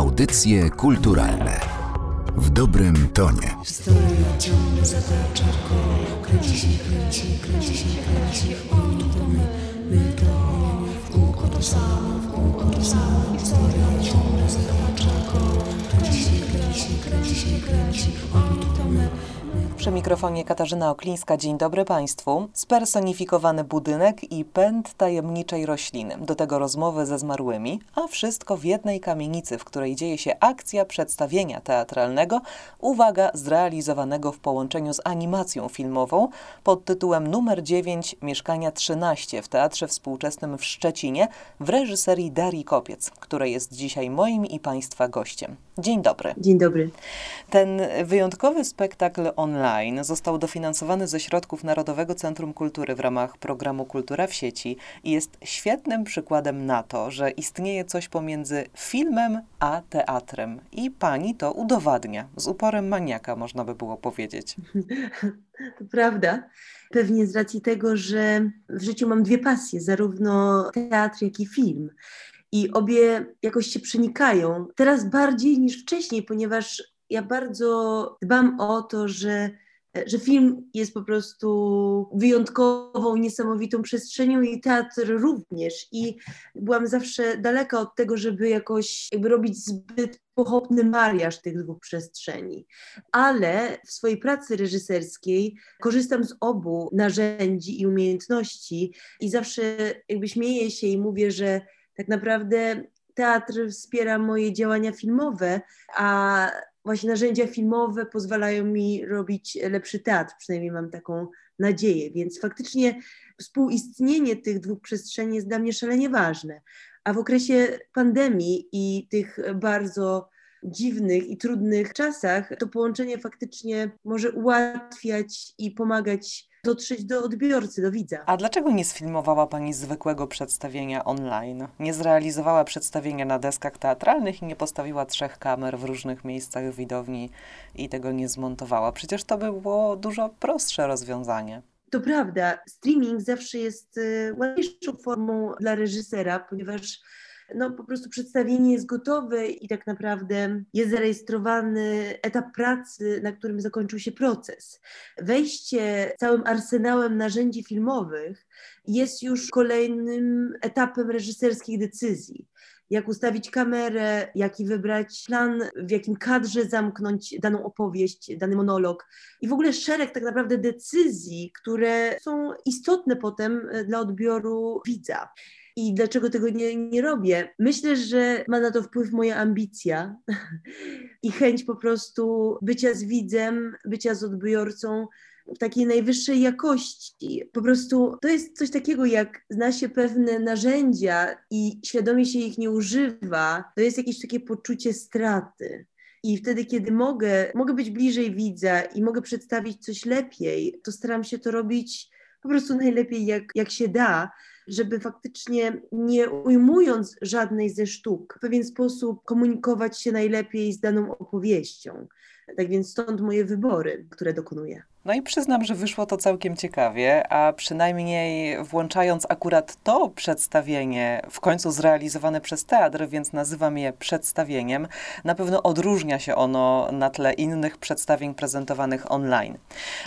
Audycje kulturalne w dobrym tonie. Historia ciągle zatacza koło, kręci się, kręci, kręci się, kręci. W kółko to samo, w kółko to ciągle zatacza koło, kręci się, kręci, kręci kręci. Przy mikrofonie Katarzyna Oklińska. Dzień dobry Państwu. Spersonifikowany budynek i pęd tajemniczej rośliny. Do tego rozmowy ze zmarłymi, a wszystko w jednej kamienicy, w której dzieje się akcja przedstawienia teatralnego, uwaga, zrealizowanego w połączeniu z animacją filmową pod tytułem numer 9 Mieszkania 13 w Teatrze Współczesnym w Szczecinie w reżyserii Darii Kopiec, której jest dzisiaj moim i Państwa gościem. Dzień dobry. Dzień dobry. Ten wyjątkowy spektakl online został dofinansowany ze środków Narodowego Centrum Kultury w ramach programu Kultura w sieci i jest świetnym przykładem na to, że istnieje coś pomiędzy filmem a teatrem. I pani to udowadnia. Z uporem maniaka, można by było powiedzieć. To prawda. Pewnie z racji tego, że w życiu mam dwie pasje, zarówno teatr, jak i film i obie jakoś się przenikają. Teraz bardziej niż wcześniej, ponieważ ja bardzo dbam o to, że, że film jest po prostu wyjątkową, niesamowitą przestrzenią i teatr również. I byłam zawsze daleka od tego, żeby jakoś jakby robić zbyt pochopny mariaż tych dwóch przestrzeni. Ale w swojej pracy reżyserskiej korzystam z obu narzędzi i umiejętności i zawsze jakby śmieję się i mówię, że tak naprawdę teatr wspiera moje działania filmowe, a właśnie narzędzia filmowe pozwalają mi robić lepszy teatr, przynajmniej mam taką nadzieję. Więc faktycznie współistnienie tych dwóch przestrzeni jest dla mnie szalenie ważne. A w okresie pandemii i tych bardzo dziwnych i trudnych czasach, to połączenie faktycznie może ułatwiać i pomagać dotrzeć do odbiorcy, do widza. A dlaczego nie sfilmowała Pani zwykłego przedstawienia online? Nie zrealizowała przedstawienia na deskach teatralnych i nie postawiła trzech kamer w różnych miejscach widowni i tego nie zmontowała? Przecież to by było dużo prostsze rozwiązanie. To prawda, streaming zawsze jest y, łatwiejszą formą dla reżysera, ponieważ no po prostu przedstawienie jest gotowe i tak naprawdę jest zarejestrowany etap pracy, na którym zakończył się proces. Wejście całym arsenałem narzędzi filmowych jest już kolejnym etapem reżyserskich decyzji jak ustawić kamerę, jaki wybrać plan, w jakim kadrze zamknąć daną opowieść, dany monolog i w ogóle szereg tak naprawdę decyzji, które są istotne potem dla odbioru widza i dlaczego tego nie, nie robię. Myślę, że ma na to wpływ moja ambicja i chęć po prostu bycia z widzem, bycia z odbiorcą w takiej najwyższej jakości. Po prostu to jest coś takiego, jak zna się pewne narzędzia i świadomie się ich nie używa, to jest jakieś takie poczucie straty. I wtedy, kiedy mogę, mogę być bliżej widza i mogę przedstawić coś lepiej, to staram się to robić po prostu najlepiej, jak, jak się da, żeby faktycznie nie ujmując żadnej ze sztuk, w pewien sposób komunikować się najlepiej z daną opowieścią. Tak więc stąd moje wybory, które dokonuję. No i przyznam, że wyszło to całkiem ciekawie, a przynajmniej włączając akurat to przedstawienie, w końcu zrealizowane przez teatr, więc nazywam je przedstawieniem, na pewno odróżnia się ono na tle innych przedstawień prezentowanych online.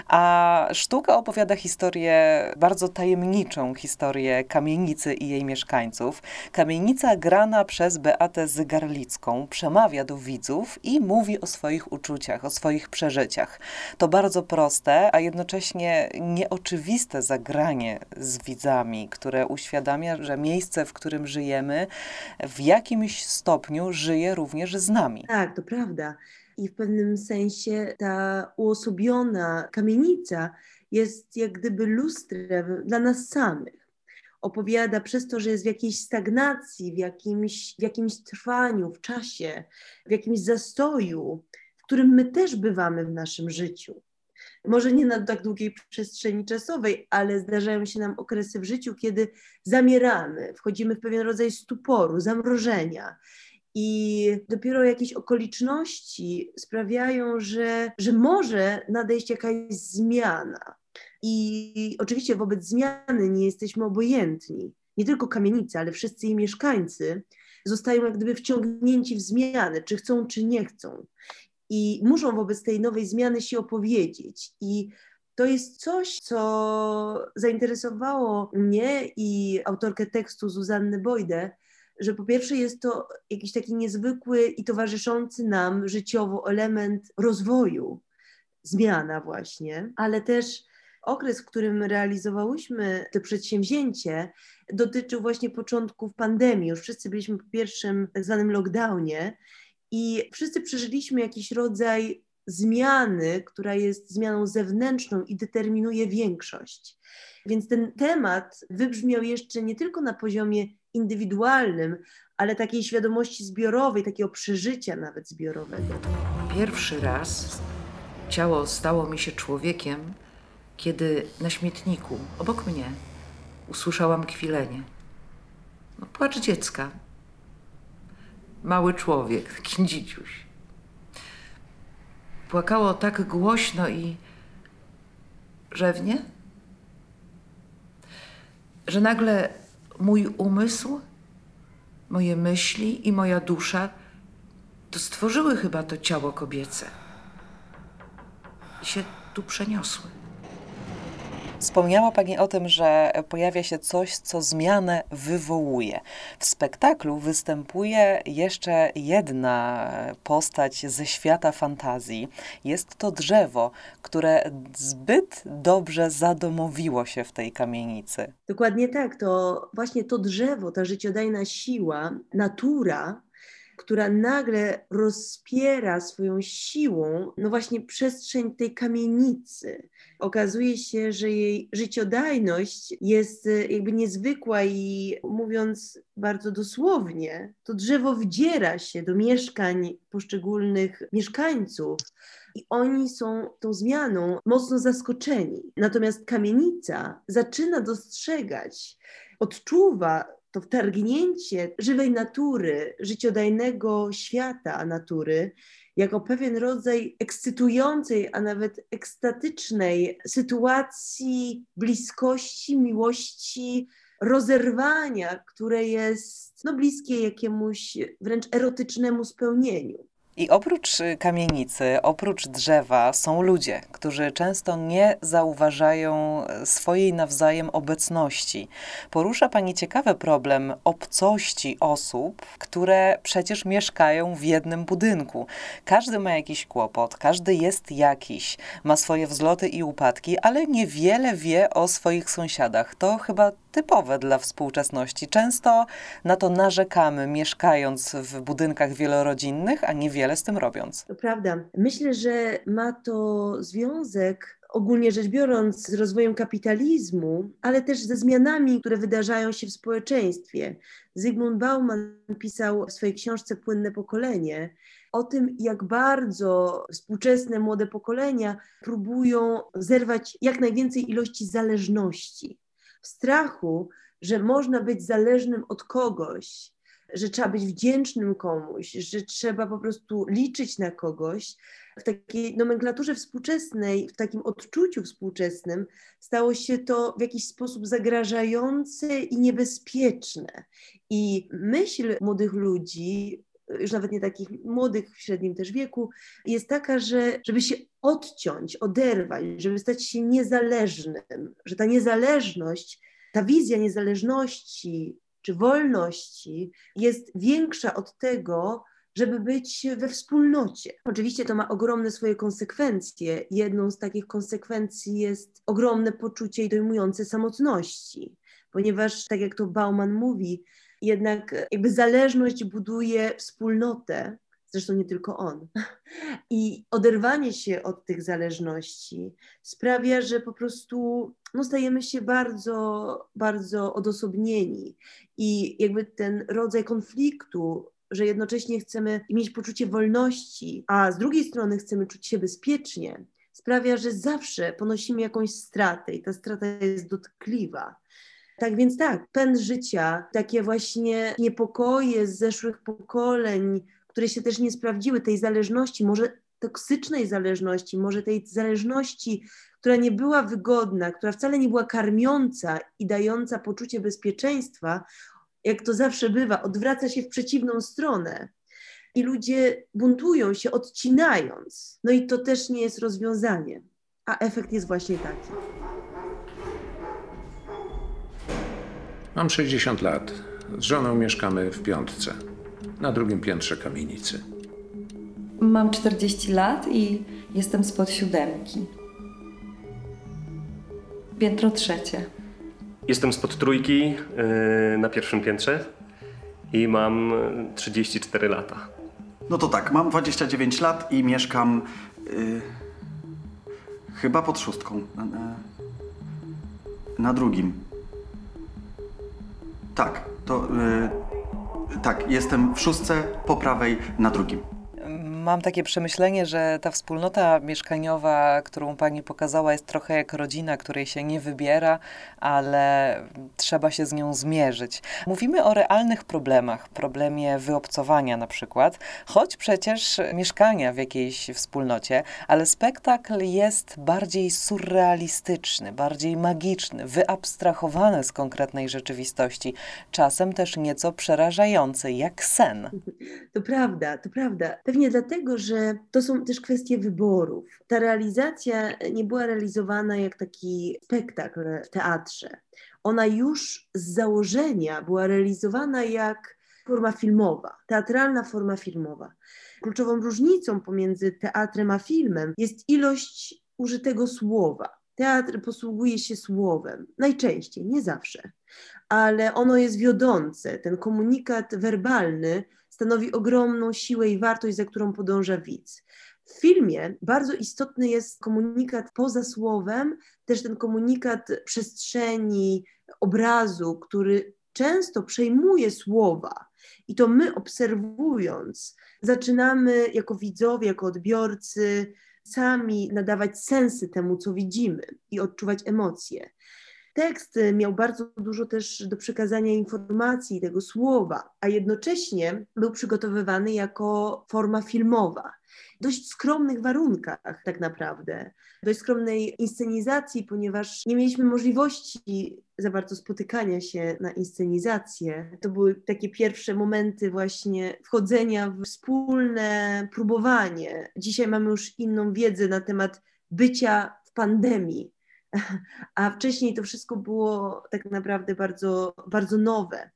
A sztuka opowiada historię, bardzo tajemniczą historię kamienicy i jej mieszkańców. Kamienica grana przez Beatę Zygarlicką przemawia do widzów i mówi o swoich uczuciach, o swoich przeżyciach. To bardzo proste proste, a jednocześnie nieoczywiste zagranie z widzami, które uświadamia, że miejsce, w którym żyjemy, w jakimś stopniu żyje również z nami. Tak, to prawda. I w pewnym sensie ta uosobiona kamienica jest jak gdyby lustrem dla nas samych. Opowiada przez to, że jest w jakiejś stagnacji, w jakimś, w jakimś trwaniu, w czasie, w jakimś zastoju, w którym my też bywamy w naszym życiu może nie na tak długiej przestrzeni czasowej, ale zdarzają się nam okresy w życiu, kiedy zamieramy, wchodzimy w pewien rodzaj stuporu, zamrożenia. I dopiero jakieś okoliczności sprawiają, że, że może nadejść jakaś zmiana. I oczywiście wobec zmiany nie jesteśmy obojętni. Nie tylko kamienica, ale wszyscy jej mieszkańcy zostają jak gdyby wciągnięci w zmiany, czy chcą, czy nie chcą. I muszą wobec tej nowej zmiany się opowiedzieć. I to jest coś, co zainteresowało mnie i autorkę tekstu Zuzanny Bojdę, że po pierwsze jest to jakiś taki niezwykły i towarzyszący nam życiowo element rozwoju, zmiana właśnie, ale też okres, w którym realizowałyśmy to przedsięwzięcie, dotyczył właśnie początków pandemii. Już wszyscy byliśmy po pierwszym tak zwanym lockdownie i wszyscy przeżyliśmy jakiś rodzaj zmiany, która jest zmianą zewnętrzną i determinuje większość. Więc ten temat wybrzmiał jeszcze nie tylko na poziomie indywidualnym, ale takiej świadomości zbiorowej, takiego przeżycia nawet zbiorowego. Pierwszy raz ciało stało mi się człowiekiem, kiedy na śmietniku obok mnie usłyszałam kwilenie. No, płacz dziecka. Mały człowiek, taki dzidziuś. Płakało tak głośno i rzewnie, że nagle mój umysł, moje myśli i moja dusza to stworzyły chyba to ciało kobiece i się tu przeniosły. Wspomniała Pani o tym, że pojawia się coś, co zmianę wywołuje. W spektaklu występuje jeszcze jedna postać ze świata fantazji. Jest to drzewo, które zbyt dobrze zadomowiło się w tej kamienicy. Dokładnie tak. To właśnie to drzewo, ta życiodajna siła, natura, która nagle rozpiera swoją siłą, no właśnie przestrzeń tej kamienicy. Okazuje się, że jej życiodajność jest e, jakby niezwykła i mówiąc bardzo dosłownie, to drzewo wdziera się do mieszkań poszczególnych mieszkańców. I oni są tą zmianą mocno zaskoczeni. Natomiast kamienica zaczyna dostrzegać, odczuwa to wtargnięcie żywej natury, życiodajnego świata natury, jako pewien rodzaj ekscytującej, a nawet ekstatycznej sytuacji bliskości, miłości, rozerwania, które jest no, bliskie jakiemuś wręcz erotycznemu spełnieniu. I oprócz y, kamienicy, oprócz drzewa są ludzie, którzy często nie zauważają e, swojej nawzajem obecności. Porusza Pani ciekawy problem obcości osób, które przecież mieszkają w jednym budynku. Każdy ma jakiś kłopot, każdy jest jakiś, ma swoje wzloty i upadki, ale niewiele wie o swoich sąsiadach. To chyba typowe dla współczesności. Często na to narzekamy, mieszkając w budynkach wielorodzinnych, a niewiele z tym robiąc. To prawda. Myślę, że ma to związek ogólnie rzecz biorąc, z rozwojem kapitalizmu, ale też ze zmianami, które wydarzają się w społeczeństwie. Zygmunt Bauman pisał w swojej książce Płynne pokolenie o tym, jak bardzo współczesne młode pokolenia próbują zerwać jak najwięcej ilości zależności w strachu, że można być zależnym od kogoś, że trzeba być wdzięcznym komuś, że trzeba po prostu liczyć na kogoś. W takiej nomenklaturze współczesnej, w takim odczuciu współczesnym stało się to w jakiś sposób zagrażające i niebezpieczne. I myśl młodych ludzi, już nawet nie takich młodych, w średnim też wieku, jest taka, że żeby się odciąć, oderwać, żeby stać się niezależnym, że ta niezależność, ta wizja niezależności czy wolności jest większa od tego, żeby być we wspólnocie. Oczywiście to ma ogromne swoje konsekwencje. Jedną z takich konsekwencji jest ogromne poczucie i dojmujące samotności, ponieważ, tak jak to Bauman mówi, jednak jakby zależność buduje wspólnotę, zresztą nie tylko on. I oderwanie się od tych zależności sprawia, że po prostu no, stajemy się bardzo, bardzo odosobnieni. I jakby ten rodzaj konfliktu, że jednocześnie chcemy mieć poczucie wolności, a z drugiej strony chcemy czuć się bezpiecznie, sprawia, że zawsze ponosimy jakąś stratę i ta strata jest dotkliwa. Tak więc tak, pęd życia, takie właśnie niepokoje z zeszłych pokoleń, które się też nie sprawdziły, tej zależności, może toksycznej zależności, może tej zależności, która nie była wygodna, która wcale nie była karmiąca i dająca poczucie bezpieczeństwa, jak to zawsze bywa, odwraca się w przeciwną stronę i ludzie buntują się, odcinając. No i to też nie jest rozwiązanie, a efekt jest właśnie taki. Mam 60 lat. Z żoną mieszkamy w piątce, na drugim piętrze kamienicy. Mam 40 lat i jestem spod siódemki. Piętro trzecie. Jestem spod trójki yy, na pierwszym piętrze i mam 34 lata. No to tak, mam 29 lat i mieszkam y, chyba pod szóstką. Na, na, na drugim. Tak, to y, tak, jestem w szóstce po prawej na drugim. Mam takie przemyślenie, że ta wspólnota mieszkaniowa, którą pani pokazała, jest trochę jak rodzina, której się nie wybiera, ale trzeba się z nią zmierzyć. Mówimy o realnych problemach, problemie wyobcowania na przykład, choć przecież mieszkania w jakiejś wspólnocie, ale spektakl jest bardziej surrealistyczny, bardziej magiczny, wyabstrahowany z konkretnej rzeczywistości, czasem też nieco przerażający, jak sen. To prawda, to prawda. Pewnie dlatego, dlatego, że to są też kwestie wyborów. Ta realizacja nie była realizowana jak taki spektakl w teatrze. Ona już z założenia była realizowana jak forma filmowa, teatralna forma filmowa. Kluczową różnicą pomiędzy teatrem a filmem jest ilość użytego słowa. Teatr posługuje się słowem, najczęściej, nie zawsze, ale ono jest wiodące. Ten komunikat werbalny stanowi ogromną siłę i wartość, za którą podąża widz. W filmie bardzo istotny jest komunikat poza słowem, też ten komunikat przestrzeni, obrazu, który często przejmuje słowa. I to my obserwując, zaczynamy jako widzowie, jako odbiorcy sami nadawać sensy temu, co widzimy i odczuwać emocje. Tekst miał bardzo dużo też do przekazania informacji, tego słowa, a jednocześnie był przygotowywany jako forma filmowa. W dość skromnych warunkach, tak naprawdę, dość skromnej inscenizacji, ponieważ nie mieliśmy możliwości za bardzo spotykania się na inscenizację. To były takie pierwsze momenty właśnie wchodzenia w wspólne próbowanie. Dzisiaj mamy już inną wiedzę na temat bycia w pandemii a wcześniej to wszystko było tak naprawdę bardzo, bardzo nowe.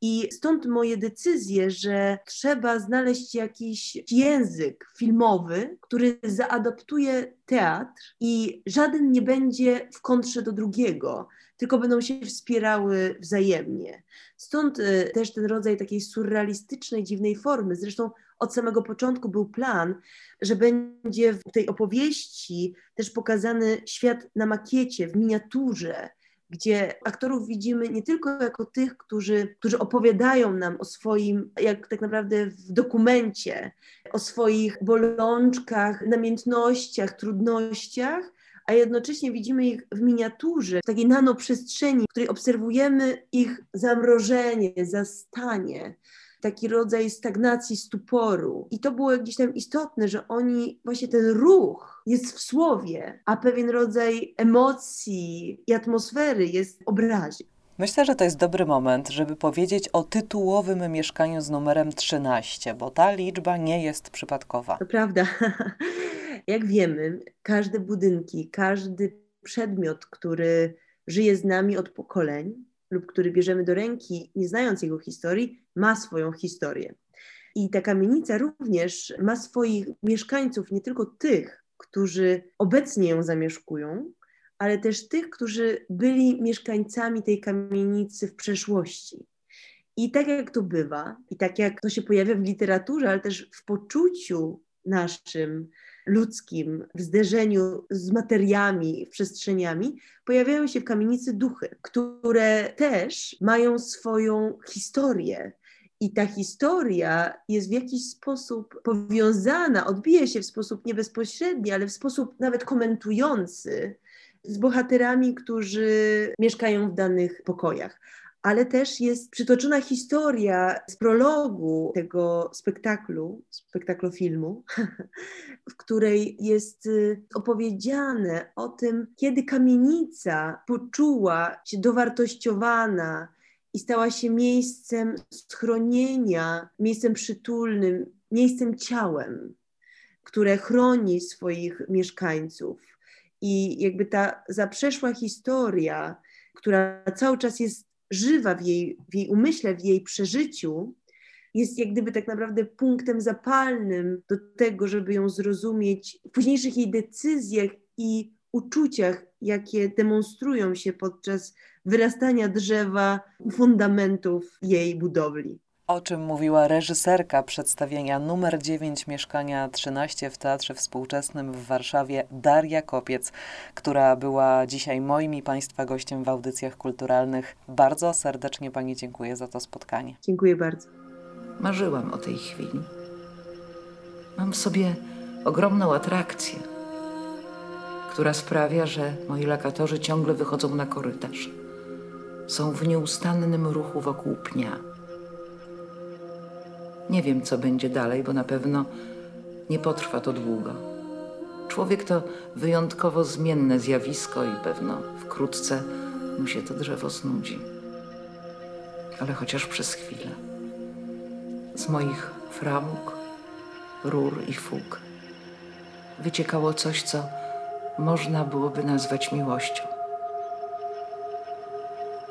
I stąd moje decyzje, że trzeba znaleźć jakiś język filmowy, który zaadaptuje teatr i żaden nie będzie w kontrze do drugiego, tylko będą się wspierały wzajemnie. Stąd y, też ten rodzaj takiej surrealistycznej, dziwnej formy. Zresztą od samego początku był plan, że będzie w tej opowieści też pokazany świat na makiecie, w miniaturze, gdzie aktorów widzimy nie tylko jako tych, którzy, którzy opowiadają nam o swoim, jak tak naprawdę w dokumencie, o swoich bolączkach, namiętnościach, trudnościach, a jednocześnie widzimy ich w miniaturze, w takiej nanoprzestrzeni, w której obserwujemy ich zamrożenie, zastanie, taki rodzaj stagnacji, stuporu. I to było gdzieś tam istotne, że oni, właśnie ten ruch jest w słowie, a pewien rodzaj emocji i atmosfery jest w obrazie. Myślę, że to jest dobry moment, żeby powiedzieć o tytułowym mieszkaniu z numerem 13, bo ta liczba nie jest przypadkowa. To prawda. Jak wiemy, każde budynki, każdy przedmiot, który żyje z nami od pokoleń, lub który bierzemy do ręki, nie znając jego historii, ma swoją historię. I ta kamienica również ma swoich mieszkańców, nie tylko tych, którzy obecnie ją zamieszkują, ale też tych, którzy byli mieszkańcami tej kamienicy w przeszłości. I tak jak to bywa, i tak jak to się pojawia w literaturze, ale też w poczuciu naszym, ludzkim, w zderzeniu z materiami, przestrzeniami, pojawiają się w kamienicy duchy, które też mają swoją historię. I ta historia jest w jakiś sposób powiązana, odbija się w sposób nie bezpośredni, ale w sposób nawet komentujący z bohaterami, którzy mieszkają w danych pokojach ale też jest przytoczona historia z prologu tego spektaklu, spektaklu filmu, w której jest y, opowiedziane o tym, kiedy kamienica poczuła się dowartościowana i stała się miejscem schronienia, miejscem przytulnym, miejscem ciałem, które chroni swoich mieszkańców. I jakby ta zaprzeszła historia, która cały czas jest żywa w jej, w jej umyśle, w jej przeżyciu, jest jak gdyby tak naprawdę punktem zapalnym do tego, żeby ją zrozumieć w późniejszych jej decyzjach i uczuciach, jakie demonstrują się podczas wyrastania drzewa fundamentów jej budowli. O czym mówiła reżyserka przedstawienia numer 9 mieszkania 13 w Teatrze Współczesnym w Warszawie Daria Kopiec, która była dzisiaj moim i Państwa gościem w audycjach kulturalnych. Bardzo serdecznie Pani dziękuję za to spotkanie. Dziękuję bardzo. Marzyłam o tej chwili. Mam w sobie ogromną atrakcję, która sprawia, że moi lokatorzy ciągle wychodzą na korytarz. Są w nieustannym ruchu wokół pnia. Nie wiem, co będzie dalej, bo na pewno nie potrwa to długo. Człowiek to wyjątkowo zmienne zjawisko i pewno wkrótce mu się to drzewo znudzi. Ale chociaż przez chwilę. Z moich framug, rur i fug wyciekało coś, co można byłoby nazwać miłością.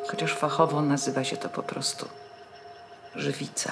Chociaż fachowo nazywa się to po prostu żywica.